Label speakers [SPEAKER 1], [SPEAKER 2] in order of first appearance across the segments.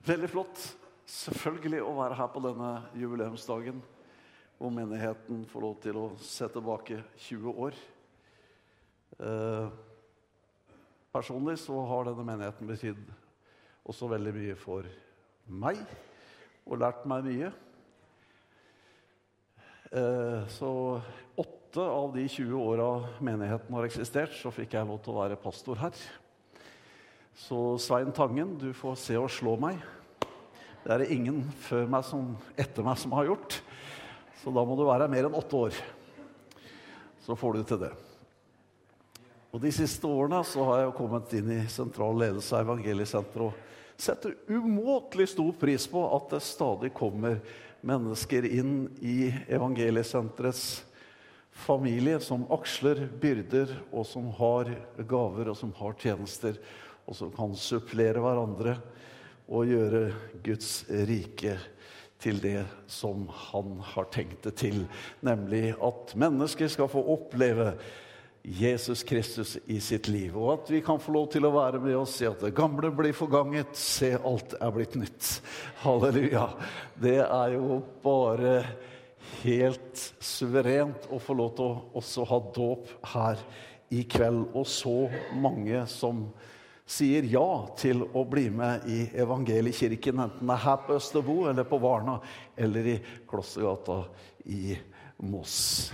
[SPEAKER 1] Veldig flott selvfølgelig å være her på denne jubileumsdagen hvor menigheten får lov til å se tilbake 20 år. Eh, personlig så har denne menigheten betydd også veldig mye for meg og lært meg mye. Eh, så åtte av de 20 åra menigheten har eksistert, så fikk jeg lov til å være pastor her. Så Svein Tangen, du får se og slå meg. Det er det ingen før meg som, etter meg som har gjort. Så da må du være mer enn åtte år. Så får du til det. Og De siste årene så har jeg kommet inn i sentral ledelse av Evangeliesenteret og setter umåtelig stor pris på at det stadig kommer mennesker inn i Evangeliesenterets familie som aksler byrder, og som har gaver og som har tjenester og som kan supplere hverandre og gjøre Guds rike til det som han har tenkt det til, nemlig at mennesker skal få oppleve Jesus Kristus i sitt liv, og at vi kan få lov til å være med og se at det gamle blir forganget, se alt er blitt nytt. Halleluja. Det er jo bare helt suverent å få lov til å også ha dåp her i kveld, og så mange som sier ja til å bli med i evangeliekirken, enten det er her på Østerbo eller på Varna eller i Klostergata i Moss.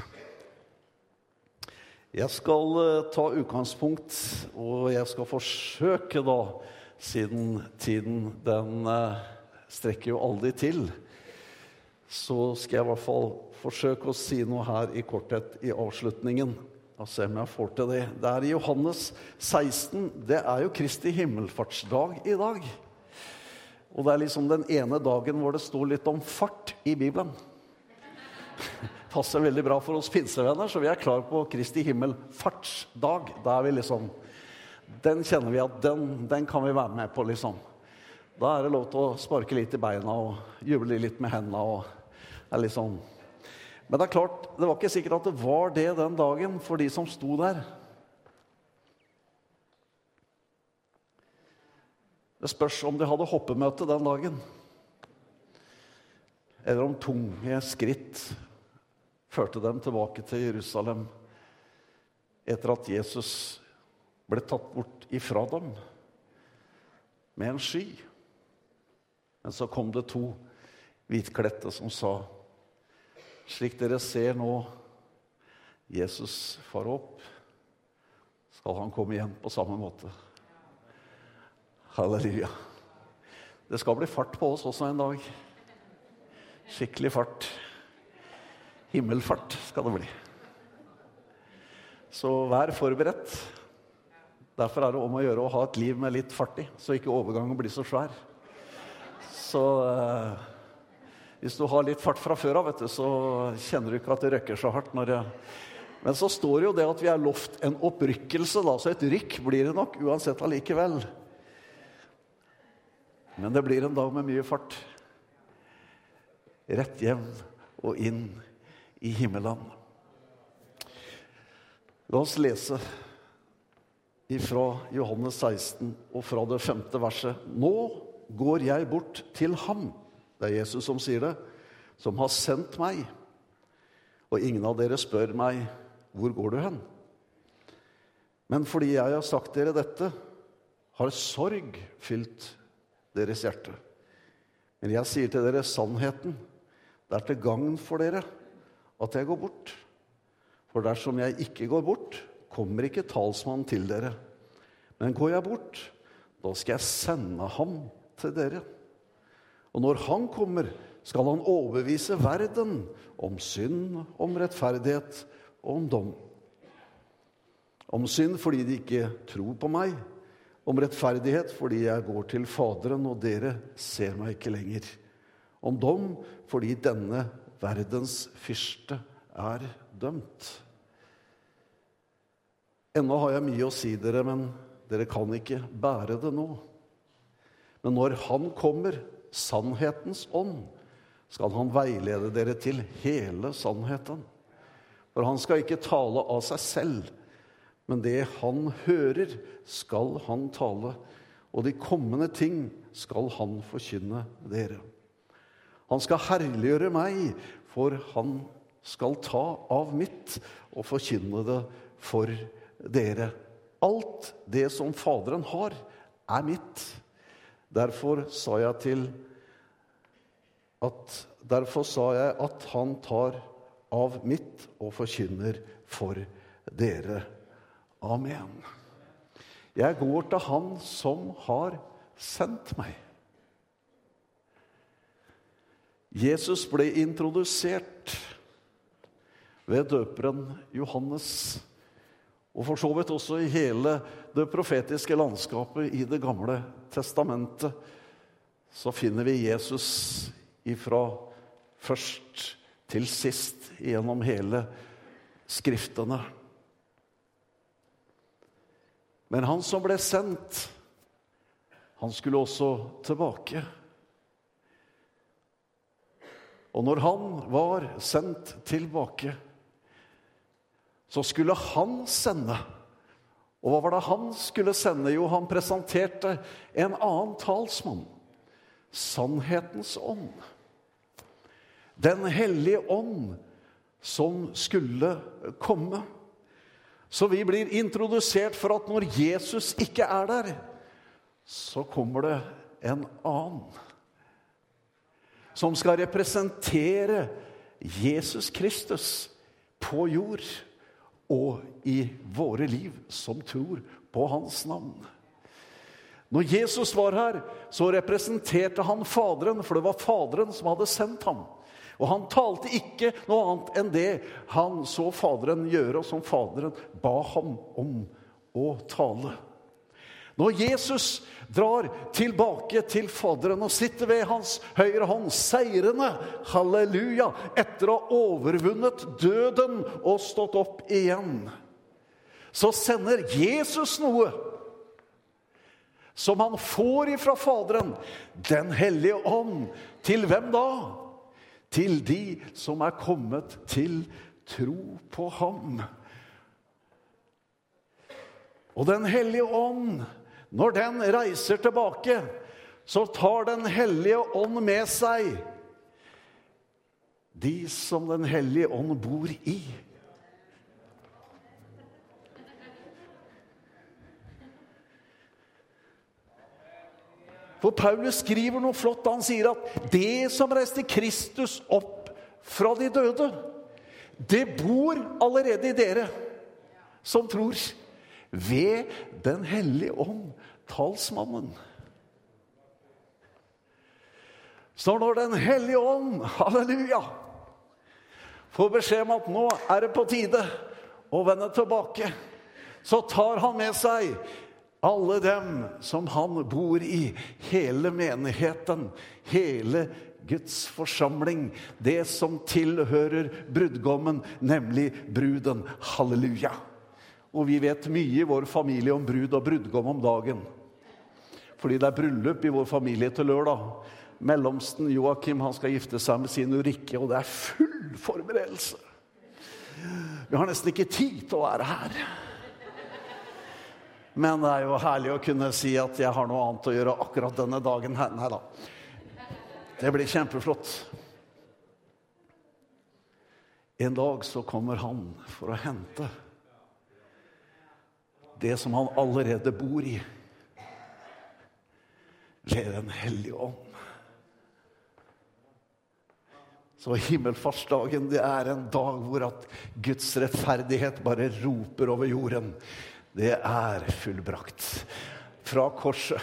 [SPEAKER 1] Jeg skal eh, ta utgangspunkt, og jeg skal forsøke, da, siden tiden den eh, strekker jo aldri til, så skal jeg i hvert fall forsøke å si noe her i korthet i avslutningen. Ser vi om jeg får til det. Det er i Johannes 16. Det er jo Kristi himmelfartsdag i dag. Og det er liksom den ene dagen hvor det står litt om fart i Bibelen. Passer veldig bra for oss pinsevenner, så vi er klar på Kristi himmelfartsdag. Da er vi liksom Den kjenner vi at den, den kan vi være med på, liksom. Da er det lov til å sparke litt i beina og juble litt med hendene. og er litt sånn men det er klart, det var ikke sikkert at det var det den dagen for de som sto der. Det spørs om de hadde hoppemøte den dagen. Eller om tunge skritt førte dem tilbake til Jerusalem etter at Jesus ble tatt bort ifra dem med en sky. Men så kom det to hvitkledte som sa slik dere ser nå Jesus far opp, skal han komme igjen på samme måte. Halleluja. Det skal bli fart på oss også en dag. Skikkelig fart. Himmelfart skal det bli. Så vær forberedt. Derfor er det om å gjøre å ha et liv med litt fart i, så ikke overgangen blir så svær. Så uh, hvis du har litt fart fra før av, så kjenner du ikke at det røkker så hardt. jeg... Men så står det jo det at vi er lovt en opprykkelse, da, så et rykk blir det nok uansett allikevel. Men det blir en dag med mye fart. Rett hjem og inn i himmelen. La oss lese ifra Johannes 16 og fra det femte verset. Nå går jeg bort til ham det er Jesus som sier det. Som har sendt meg. Og ingen av dere spør meg, 'Hvor går du hen?' Men fordi jeg har sagt dere dette, har sorg fylt deres hjerte. Men jeg sier til dere sannheten. Det er til gagn for dere at jeg går bort. For dersom jeg ikke går bort, kommer ikke talsmannen til dere. Men går jeg bort, da skal jeg sende ham til dere. Og når han kommer, skal han overbevise verden om synd, om rettferdighet og om dom. Om synd fordi de ikke tror på meg. Om rettferdighet fordi jeg går til Faderen, og dere ser meg ikke lenger. Om dom fordi denne verdens fyrste er dømt. Ennå har jeg mye å si dere, men dere kan ikke bære det nå. Men når Han kommer, sannhetens ånd, skal han veilede dere til hele sannheten. For han skal ikke tale av seg selv, men det han hører, skal han tale. og de kommende ting skal han forkynne dere. Han skal herliggjøre meg, for han skal ta av mitt og forkynne det for dere. Alt det som Faderen har, er mitt. Derfor sa jeg til at Derfor sa jeg at han tar av mitt og forkynner for dere. Amen. Jeg går til Han som har sendt meg. Jesus ble introdusert ved døperen Johannes. Og for så vidt også i hele det profetiske landskapet i Det gamle testamentet så finner vi Jesus ifra først til sist gjennom hele Skriftene. Men han som ble sendt, han skulle også tilbake. Og når han var sendt tilbake, så skulle han sende. Og hva var det han skulle sende? Jo, han presenterte en annen talsmann. Sannhetens ånd. Den hellige ånd som skulle komme. Så vi blir introdusert for at når Jesus ikke er der, så kommer det en annen som skal representere Jesus Kristus på jord og i våre liv som tror på hans navn. Når Jesus var her, så representerte han Faderen, for det var Faderen som hadde sendt ham. Og han talte ikke noe annet enn det han så Faderen gjøre, og som Faderen ba ham om å tale. Når Jesus drar tilbake til Faderen og sitter ved hans høyre hånd, seirende, halleluja, etter å ha overvunnet døden og stått opp igjen, så sender Jesus noe som han får ifra Faderen, Den hellige ånd. Til hvem da? Til de som er kommet til tro på ham. Og Den hellige ånd når den reiser tilbake, så tar Den hellige ånd med seg de som Den hellige ånd bor i. For Paulus skriver noe flott. Han sier at det som reiste Kristus opp fra de døde, det bor allerede i dere som tror ved Den hellige ånd, talsmannen. Så når Den hellige ånd, halleluja, får beskjed om at nå er det på tide å vende tilbake, så tar han med seg alle dem som han bor i, hele menigheten, hele Guds forsamling, det som tilhører brudgommen, nemlig bruden. Halleluja. Og vi vet mye i vår familie om brud og brudgom om dagen. Fordi det er bryllup i vår familie til lørdag. Mellomsten Joakim han skal gifte seg med sin Ulrikke, og det er full forberedelse. Vi har nesten ikke tid til å være her. Men det er jo herlig å kunne si at jeg har noe annet å gjøre akkurat denne dagen. Nei da. Det blir kjempeflott. En dag så kommer han for å hente det som han allerede bor i, ved Den hellige ånd. Så himmelfartsdagen det er en dag hvor at Guds rettferdighet bare roper over jorden. Det er fullbrakt fra korset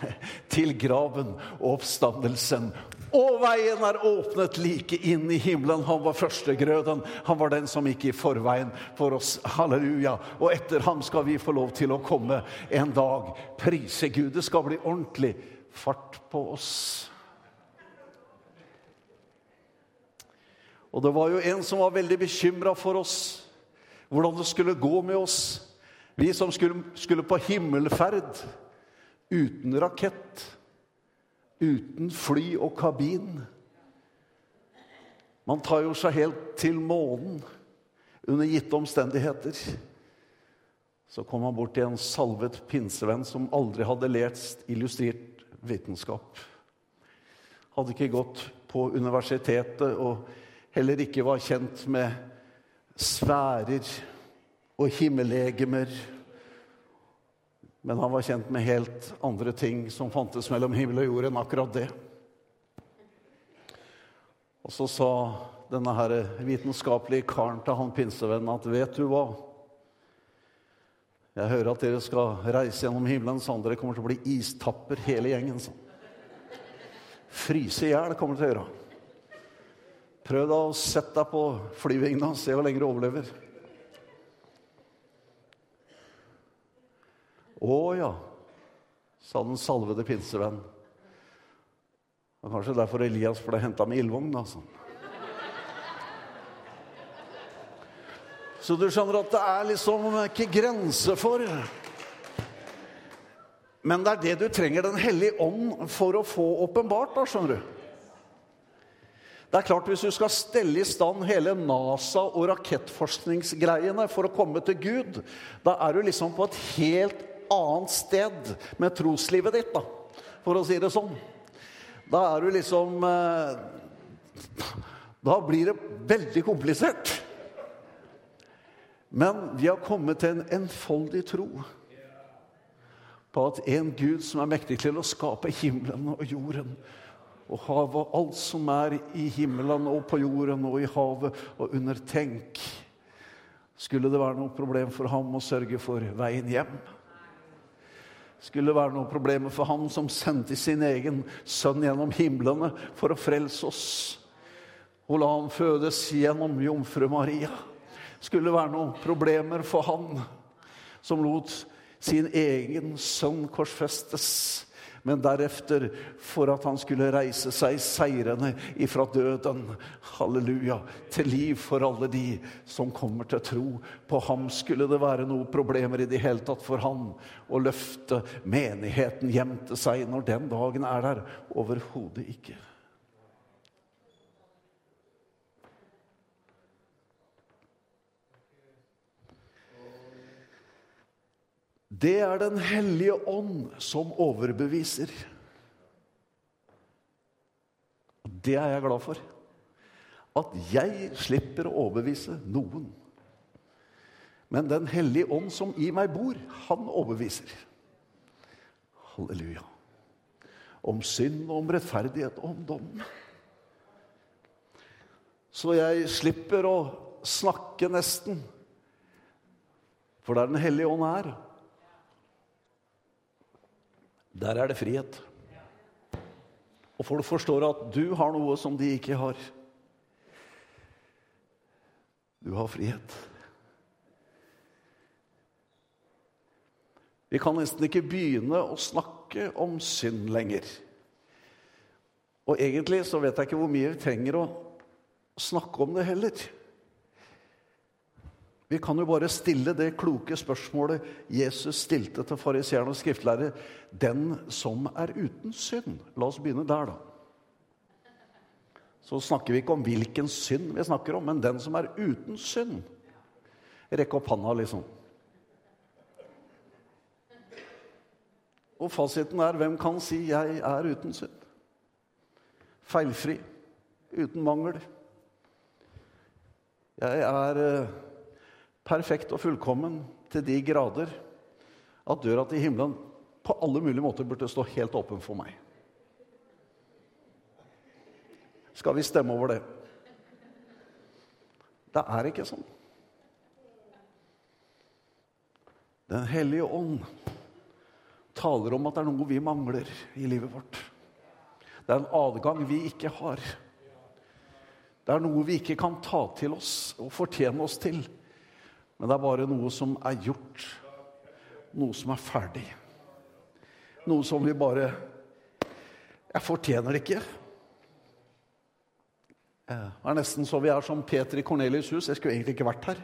[SPEAKER 1] til graven og oppstandelsen. Og veien er åpnet like inn i himmelen. Han var førstegrøden. Han var den som gikk i forveien for oss. Halleluja. Og etter ham skal vi få lov til å komme en dag. Prise Gud. Det skal bli ordentlig fart på oss. Og det var jo en som var veldig bekymra for oss, hvordan det skulle gå med oss. Vi som skulle, skulle på himmelferd uten rakett, uten fly og kabin. Man tar jo seg helt til månen under gitte omstendigheter. så kom han bort til en salvet pinsevenn som aldri hadde lest illustrert vitenskap. Hadde ikke gått på universitetet og heller ikke var kjent med sfærer og himmellegemer. Men han var kjent med helt andre ting som fantes mellom himmel og jord enn akkurat det. Og så sa denne her vitenskapelige karen til han pinsevennen at vet du hva? Jeg hører at dere skal reise gjennom himmelen, sånn dere kommer til å bli istapper hele gjengen. sånn. Fryse i hjel kommer dere til å gjøre. Prøv da å sette deg på flyvingene og se hvor lenge du overlever. Å ja, sa den salvede pinsevenn. Og kanskje derfor Elias ble henta med ildvogn. Altså. Så du skjønner at det er liksom ikke grense for Men det er det du trenger Den hellige ånd for å få åpenbart, da, skjønner du. Det er klart Hvis du skal stelle i stand hele NASA og rakettforskningsgreiene for å komme til Gud, da er du liksom på et helt annet sted med troslivet ditt, da, for å si det sånn. Da er du liksom eh, Da blir det veldig komplisert. Men vi har kommet til en enfoldig tro på at en Gud som er mektig til å skape himmelen og jorden og havet og alt som er i himmelen og på jorden og i havet og under tenk Skulle det være noe problem for ham å sørge for veien hjem? Skulle det være noen problemer for ham som sendte sin egen sønn gjennom himlene for å frelse oss. Og la ham fødes gjennom jomfru Maria. Skulle det være noen problemer for han som lot sin egen sønn korsfestes men deretter for at han skulle reise seg seirende ifra døden, halleluja, til liv for alle de som kommer til tro. På ham skulle det være noen problemer i det hele tatt for han å løfte menigheten hjem til seg når den dagen er der. Overhodet ikke. Det er Den hellige ånd som overbeviser. Det er jeg glad for. At jeg slipper å overbevise noen. Men Den hellige ånd som i meg bor, han overbeviser. Halleluja. Om synd, om rettferdighet og om dom. Så jeg slipper å snakke nesten. For der Den hellige ånd er, der er det frihet. Og folk forstår at du har noe som de ikke har. Du har frihet. Vi kan nesten ikke begynne å snakke om synd lenger. Og egentlig så vet jeg ikke hvor mye vi trenger å snakke om det heller. Vi kan jo bare stille det kloke spørsmålet Jesus stilte til fariseerne og skriftlærere. Den som er uten synd. La oss begynne der, da. Så snakker vi ikke om hvilken synd vi snakker om, men den som er uten synd. Rekk opp handa, liksom. Og fasiten er hvem kan si 'jeg er uten synd'? Feilfri. Uten mangel. Jeg er eh, perfekt og fullkommen til de grader at døra til himmelen på alle mulige måter burde stå helt åpen for meg. Skal vi stemme over det? Det er ikke sånn. Den hellige ånd taler om at det er noe vi mangler i livet vårt. Det er en adgang vi ikke har. Det er noe vi ikke kan ta til oss og fortjene oss til. Men det er bare noe som er gjort. Noe som er ferdig. Noe som vi bare Jeg fortjener det ikke. Det er nesten så vi er som Peter i Kornelius' hus. Jeg skulle egentlig ikke vært her.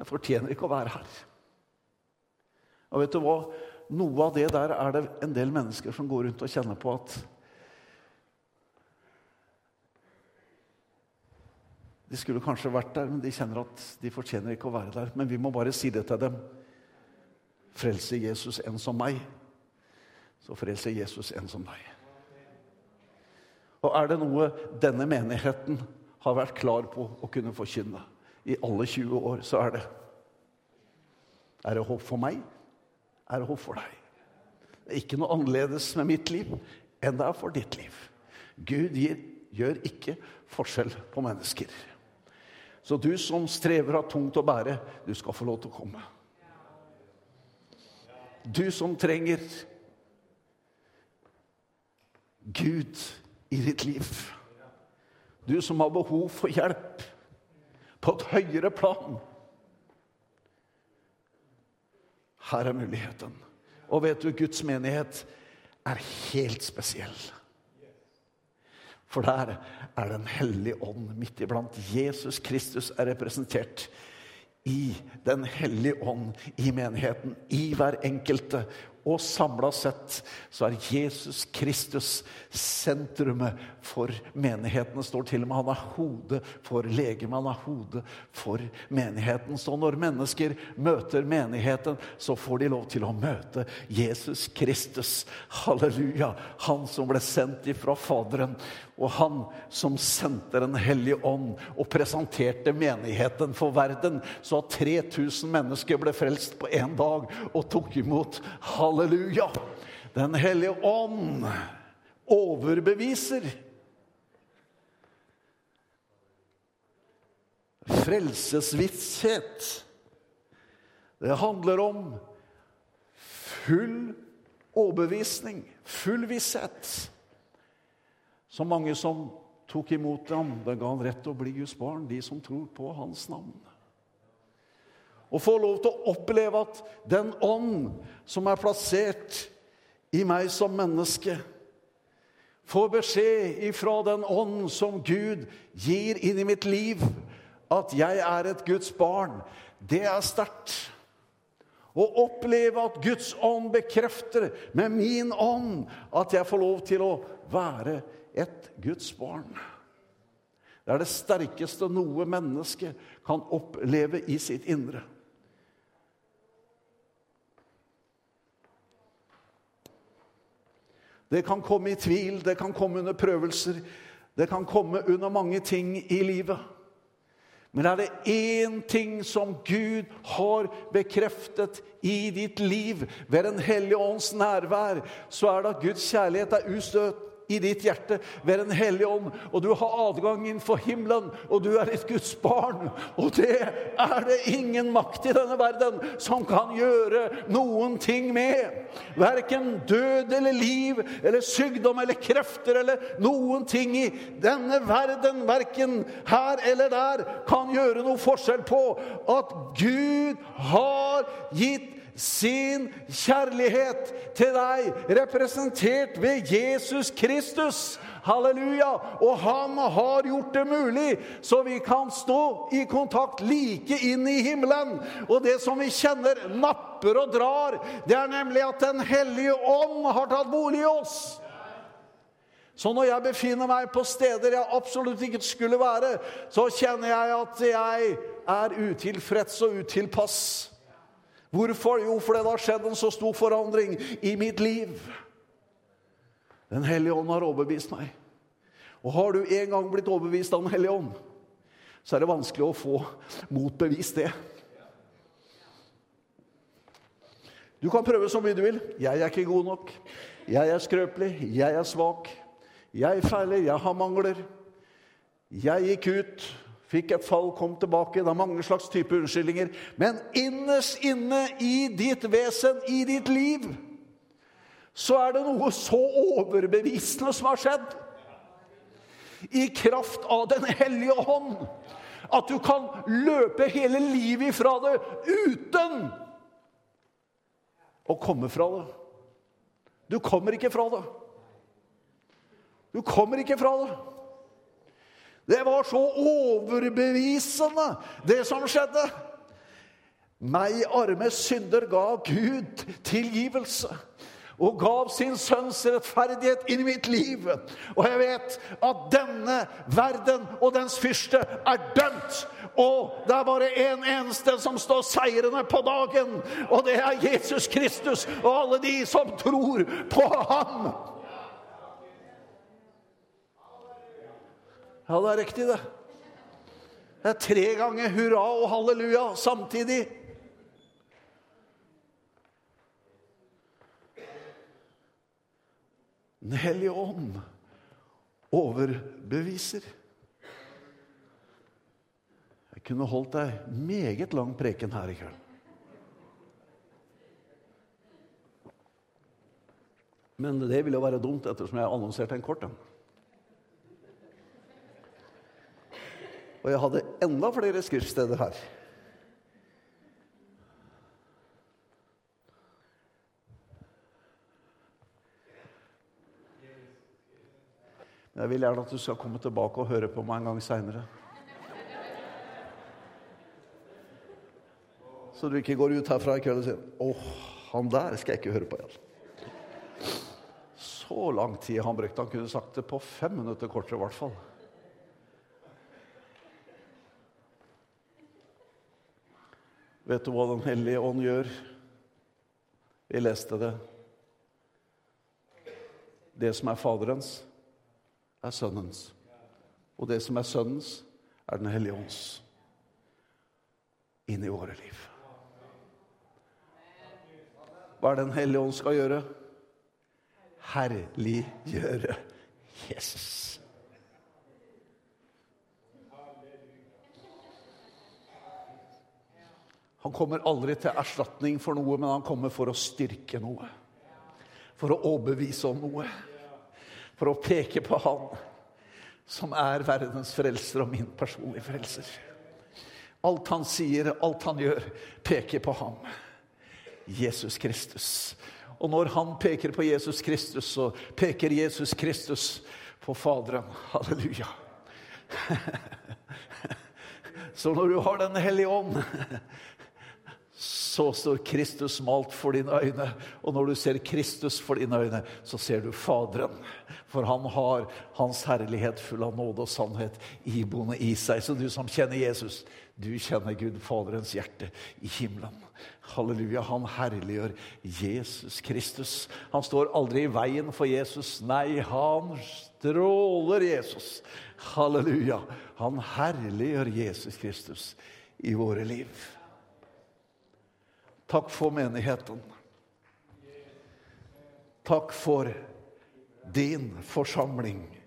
[SPEAKER 1] Jeg fortjener ikke å være her. Og vet du hva? Noe av det der er det en del mennesker som går rundt og kjenner på at De skulle kanskje vært der, men de kjenner at de fortjener ikke å være der. Men vi må bare si det til dem. Frelse Jesus en som meg, så frelser Jesus en som deg. Og er det noe denne menigheten har vært klar på å kunne forkynne i alle 20 år, så er det Er det håp for meg? Er det håp for deg? Det er ikke noe annerledes med mitt liv enn det er for ditt liv. Gud gir, gjør ikke forskjell på mennesker. Så du som strever av tungt å bære, du skal få lov til å komme. Du som trenger Gud i ditt liv. Du som har behov for hjelp på et høyere plan. Her er muligheten. Og vet du, Guds menighet er helt spesiell. For der er Den hellige ånd midt iblant. Jesus Kristus er representert i Den hellige ånd i menigheten, i hver enkelte. Og samla sett så er Jesus Kristus sentrumet for menigheten. Står til og med han er hodet for legemet, han er hodet for menigheten. Så når mennesker møter menigheten, så får de lov til å møte Jesus Kristus. Halleluja! Han som ble sendt ifra Faderen. Og han som sendte Den hellige ånd og presenterte menigheten for verden, så at 3000 mennesker ble frelst på én dag og tok imot. Halleluja! Den hellige ånd overbeviser. Frelsesvisshet. Det handler om full overbevisning, full visshet. Så mange som tok imot ham, det ga han rett til å bli Guds barn, de som tror på hans navn. Og få lov til å oppleve at den ånd som er plassert i meg som menneske, får beskjed ifra den ånd som Gud gir inn i mitt liv, at jeg er et Guds barn, det er sterkt. Å oppleve at Guds ånd bekrefter med min ånd at jeg får lov til å være et Guds barn. Det er det sterkeste noe menneske kan oppleve i sitt indre. Det kan komme i tvil, det kan komme under prøvelser, det kan komme under mange ting i livet. Men er det én ting som Gud har bekreftet i ditt liv ved Den hellige ånds nærvær, så er det at Guds kjærlighet er ustøtt i ditt hjerte ved Den hellige ånd. Og du har adgang innenfor himmelen, og du er et Guds barn. Og det er det ingen makt i denne verden som kan gjøre noen ting med. Verken død eller liv eller sykdom eller krefter eller noen ting i denne verden, verken her eller der, kan gjøre noe forskjell på at Gud har gitt sin kjærlighet til deg, representert ved Jesus Kristus. Halleluja! Og han har gjort det mulig, så vi kan stå i kontakt like inn i himmelen. Og det som vi kjenner napper og drar, det er nemlig at Den hellige ånd har tatt bolig i oss. Så når jeg befinner meg på steder jeg absolutt ikke skulle være, så kjenner jeg at jeg er utilfreds og utilpass. Hvorfor? Jo, fordi det har skjedd en så stor forandring i mitt liv. Den hellige ånd har overbevist meg. Og har du en gang blitt overbevist av Den hellige ånd, så er det vanskelig å få motbevist det. Du kan prøve så mye du vil. Jeg er ikke god nok. Jeg er skrøpelig. Jeg er svak. Jeg feiler. Jeg har mangler. Jeg gikk ut Fikk et fall, kom tilbake. Det er mange slags type unnskyldninger. Men innerst inne i ditt vesen, i ditt liv, så er det noe så overbevisende som har skjedd. I kraft av Den hellige hånd. At du kan løpe hele livet ifra det uten å komme fra det. Du kommer ikke fra det. Du kommer ikke fra det. Det var så overbevisende, det som skjedde. Meg, arme synder, ga Gud tilgivelse. og gav sin sønns rettferdighet inn i mitt liv. Og jeg vet at denne verden og dens fyrste er dømt. Og det er bare én en eneste som står seirende på dagen, og det er Jesus Kristus og alle de som tror på ham. Ja, det er riktig, det. Det er tre ganger hurra og halleluja samtidig. Den hellige ånd overbeviser. Jeg kunne holdt ei meget lang preken her i kveld. Men det ville være dumt ettersom jeg annonserte en kort en. Og jeg hadde enda flere skriftsteder her. Jeg vil gjerne at du skal komme tilbake og høre på meg en gang seinere. Så du ikke går ut herfra i kveld og sier 'Å, han der skal jeg ikke høre på igjen'. Så lang tid han brukte. Han kunne sagt det på fem minutter kortere, i hvert fall. Vet du hva Den hellige ånd gjør? Vi leste det. Det som er Faderens, er Sønnens. Og det som er Sønnens, er Den hellige ånds inn i våre liv. Hva er Den hellige ånd skal gjøre? Herliggjøre Jesus. Han kommer aldri til erstatning for noe, men han kommer for å styrke noe. For å overbevise om noe for å peke på Han som er verdens frelser og min personlige frelser. Alt han sier, alt han gjør, peker på ham. Jesus Kristus. Og når han peker på Jesus Kristus, så peker Jesus Kristus på Faderen. Halleluja. Så når du har Den hellige ånd så står Kristus malt for dine øyne. Og når du ser Kristus for dine øyne, så ser du Faderen. For han har Hans herlighet full av nåde og sannhet iboende i seg. Så du som kjenner Jesus, du kjenner Gud Faderens hjerte i himmelen. Halleluja. Han herliggjør Jesus Kristus. Han står aldri i veien for Jesus. Nei, han stråler Jesus. Halleluja. Han herliggjør Jesus Kristus i våre liv. Takk for menigheten. Takk for din forsamling.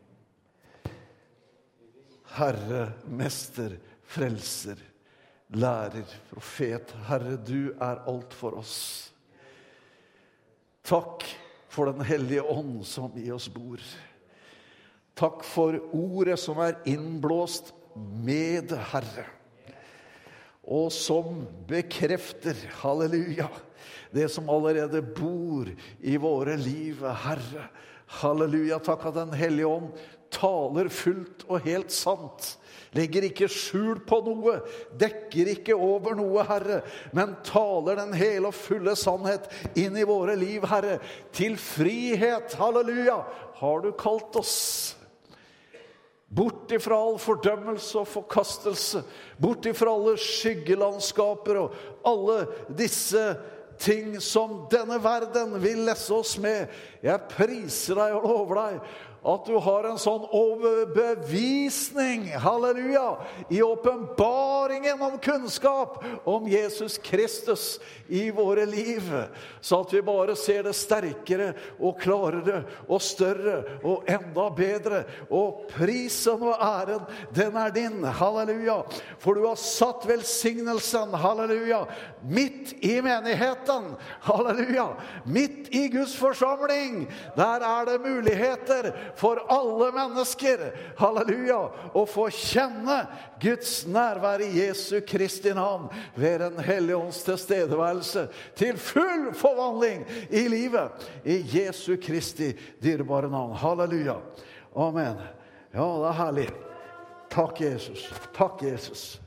[SPEAKER 1] Herre, mester, frelser, lærer, profet. Herre, du er alt for oss. Takk for Den hellige ånd som i oss bor. Takk for ordet som er innblåst med Herre og som bekrefter, halleluja, det som allerede bor i våre liv, Herre. Halleluja, takk at Den hellige ånd taler fullt og helt sant. Legger ikke skjul på noe, dekker ikke over noe, Herre, men taler den hele og fulle sannhet inn i våre liv, Herre. Til frihet, halleluja, har du kalt oss. Bort ifra all fordømmelse og forkastelse. Bort ifra alle skyggelandskaper og alle disse ting som denne verden vil lesse oss med. Jeg priser deg og lover deg at du har en sånn overbevisning, halleluja, i åpenbaringen om kunnskap om Jesus Kristus i våre liv, så at vi bare ser det sterkere og klarere og større og enda bedre. Og prisen og æren, den er din, halleluja, for du har satt velsignelsen, halleluja, midt i menigheten, halleluja, midt i Guds forsamling. Der er det muligheter for alle mennesker, halleluja, å få kjenne Guds nærvær i Jesu Kristi navn ved Den hellige ånds tilstedeværelse til full forvandling i livet. I Jesu Kristi dyrebare navn. Halleluja. Amen. Ja, det er herlig. Takk, Jesus. Takk, Jesus.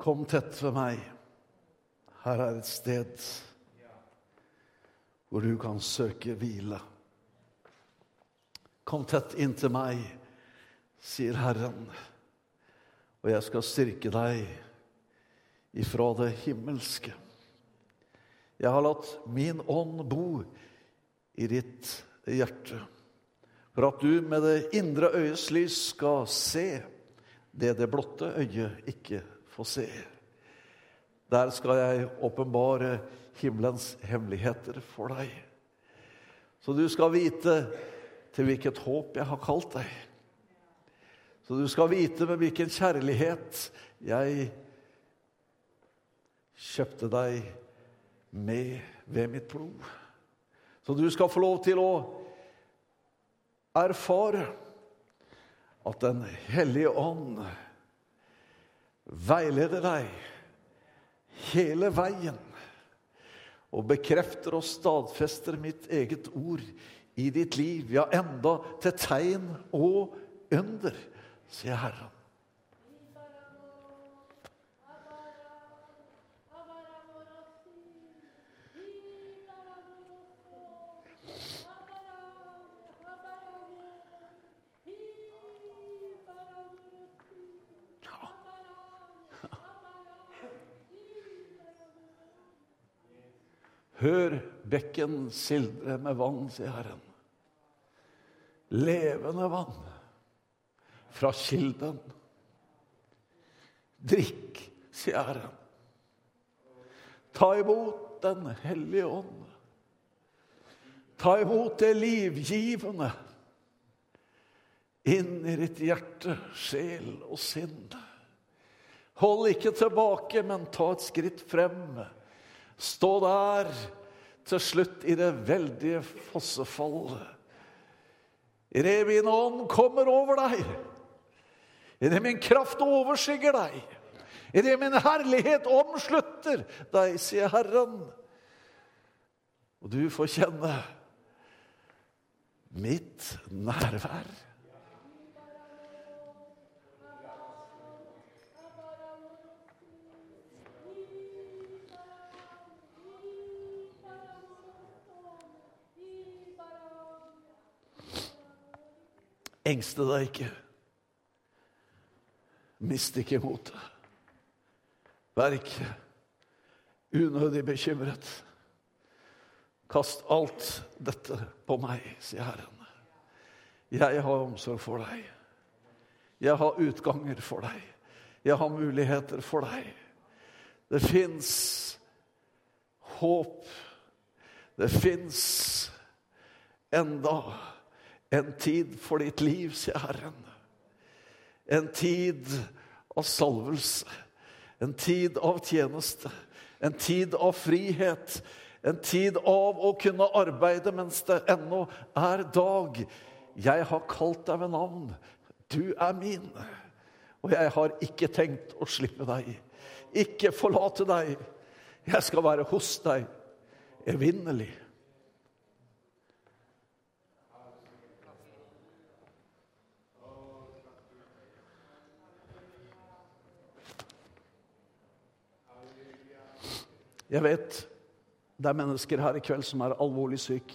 [SPEAKER 1] Kom tett ved meg. Her er et sted hvor du kan søke hvile. Kom tett inntil meg, sier Herren, og jeg skal styrke deg ifra det himmelske. Jeg har latt min ånd bo i ditt hjerte, for at du med det indre øyes lys skal se det det blotte øyet ikke får se. Der skal jeg åpenbare himmelens hemmeligheter for deg. Så du skal vite til hvilket håp jeg har kalt deg. Så du skal vite med hvilken kjærlighet jeg kjøpte deg med ved mitt blod. Så du skal få lov til å erfare at Den hellige ånd veileder deg hele veien og bekrefter og stadfester mitt eget ord i ditt liv, ja, enda til tegn og under, sier Herren. Hør bekken sildre med vann, sier Herren. Levende vann fra kilden. Drikk, sier Herren. Ta imot Den hellige ånd. Ta imot det livgivende inn i ditt hjerte, sjel og sinn. Hold ikke tilbake, men ta et skritt frem. Stå der til slutt i det veldige fossefallet. Idet min ånd kommer over deg, idet min kraft overskygger deg, idet min herlighet omslutter deg, sier Herren. Og du får kjenne mitt nærvær. Engste deg ikke. Mist ikke motet. Vær ikke unødig bekymret. Kast alt dette på meg, sier Herren. Jeg har omsorg for deg. Jeg har utganger for deg. Jeg har muligheter for deg. Det fins håp. Det fins enda en tid for ditt liv, sier Herren. En tid av salvelse. En tid av tjeneste. En tid av frihet. En tid av å kunne arbeide mens det ennå er dag. Jeg har kalt deg ved navn. Du er min. Og jeg har ikke tenkt å slippe deg. Ikke forlate deg. Jeg skal være hos deg evinnelig. Jeg vet det er mennesker her i kveld som er alvorlig syke.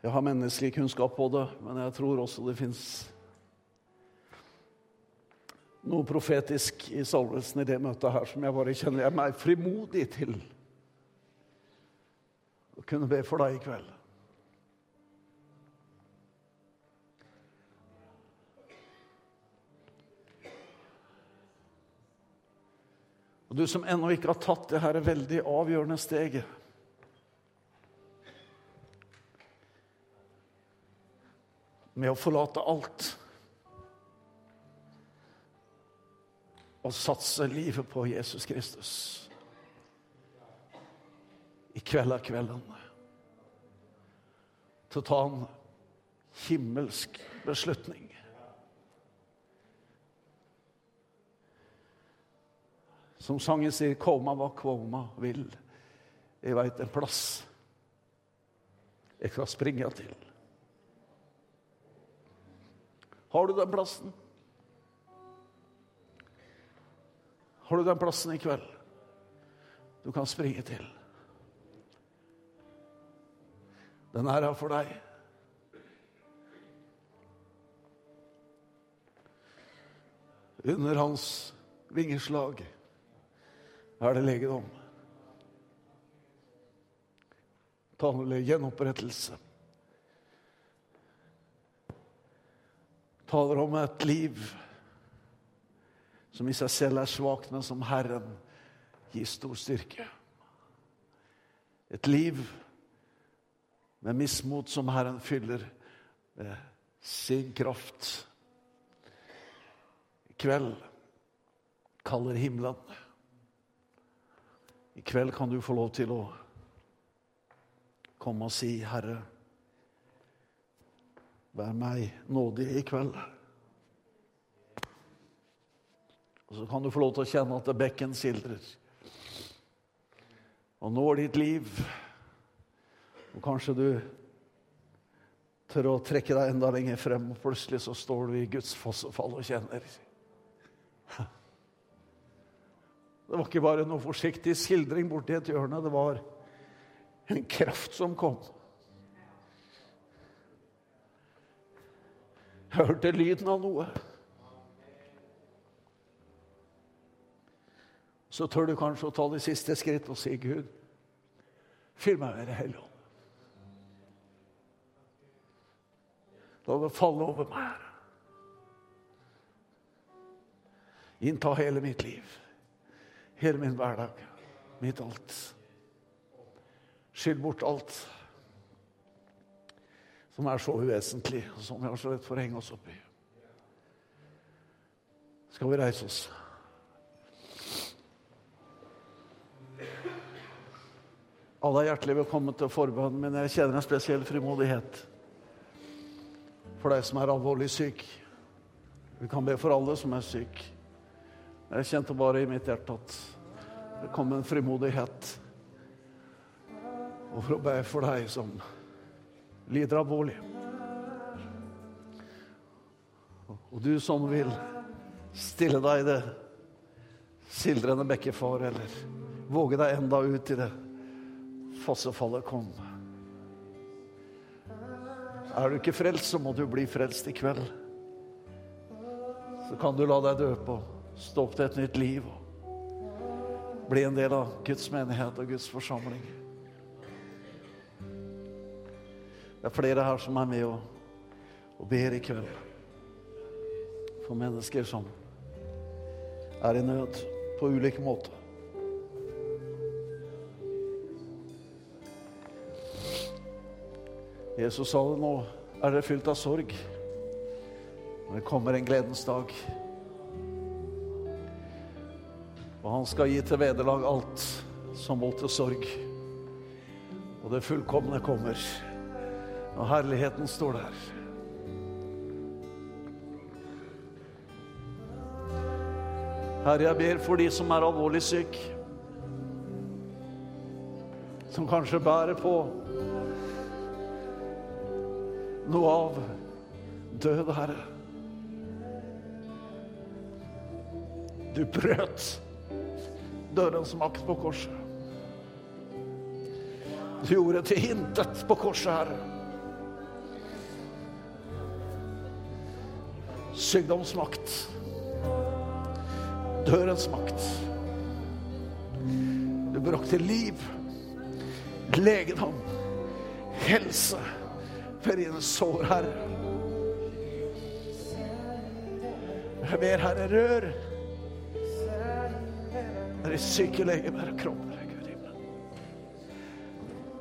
[SPEAKER 1] Jeg har menneskelig kunnskap på det, men jeg tror også det fins noe profetisk i salvelsen i det møtet her som jeg bare kjenner jeg meg frimodig til å kunne be for deg i kveld. Og du som ennå ikke har tatt det her veldig avgjørende steget Med å forlate alt og satse livet på Jesus Kristus. I kveld er kvelden. Til å ta en himmelsk beslutning. Som sangen sier, 'Koma hva kvoma vil'. Jeg veit en plass jeg kan springe til. Har du den plassen? Har du den plassen i kveld du kan springe til? Den er her for deg. Under hans vingeslag er det legedom. Taler gjenopprettelse. Taler om et liv som i seg selv er svakt, men som Herren gir stor styrke. Et liv med mismot som Herren fyller med sin kraft. I kveld kaller himmelen. I kveld kan du få lov til å komme og si, 'Herre, vær meg nådig i kveld'. Og så kan du få lov til å kjenne at bekken sildrer. Og når ditt liv. Og kanskje du tør å trekke deg enda lenger frem, og plutselig så står du i Guds fossefall og kjenner. Det var ikke bare noe forsiktig skildring borti et hjørne. Det var en kraft som kom. Jeg hørte lyden av noe. Så tør du kanskje å ta det siste skritt og si, 'Gud, fyll meg med Det hellige ånd'. La det falle over meg. Innta hele mitt liv, hele min hverdag, mitt alt. Skyll bort alt som er så uvesentlig, og som vi har så lett for å henge oss opp i. Skal vi reise oss? Alle er hjertelig velkommen til forbønn, men jeg kjenner en spesiell frimodighet for deg som er alvorlig syk. Vi kan be for alle som er syke. Jeg kjente bare i mitt hjerte at det kom en frimodighet. For å be for deg som lider alvorlig. Og du som vil stille deg i det sildrende bekkefar, eller våge deg enda ut i det fossefallet kom. Er du ikke frelst, så må du bli frelst i kveld. Så kan du la deg døpe stå opp til et nytt liv og bli en del av Guds menighet og Guds forsamling. Det er flere her som er med og, og ber i kveld for mennesker som er i nød på ulike måter. Jesus sa det nå er dere fylt av sorg. Men det kommer en gledens dag. Og han skal gi til vederlag alt som voldte sorg. Og det fullkomne kommer. Og herligheten står der. Herre, jeg ber for de som er alvorlig syke. Som kanskje bærer på noe av død, Herre. Du brøt dørens makt på korset. Du gjorde til intet på korset, Herre. Sykdomsmakt. Dørens makt. Du brakte liv, legedom, helse for dine sår, Herre. Jeg ber, Herre, rør det syke legemer og kropper, Gud himmelen.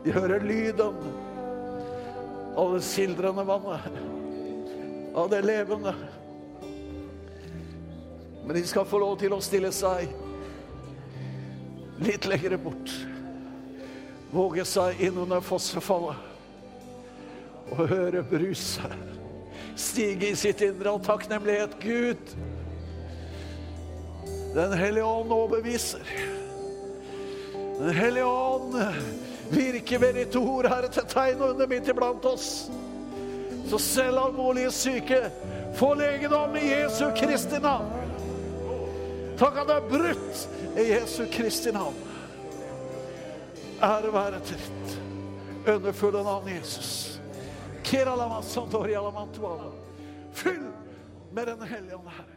[SPEAKER 1] De hører lyden av det sildrende vannet, av det levende. Men de skal få lov til å stille seg litt lenger bort. Våge seg inn under fossefallet og høre bruset stige i sitt indre av takknemlighet. Gud, Den hellige ånd overbeviser. Den hellige ånd virker ved ditt ord, Herre, til tegn og under midt iblant oss. Så selv alvorlige syke får legedom i Jesu Kristi navn. Takk at det er brutt i Jesu Kristi navn. Ære være til ditt underfulle navn, Jesus. Fyll med Den hellige ånd, Herre.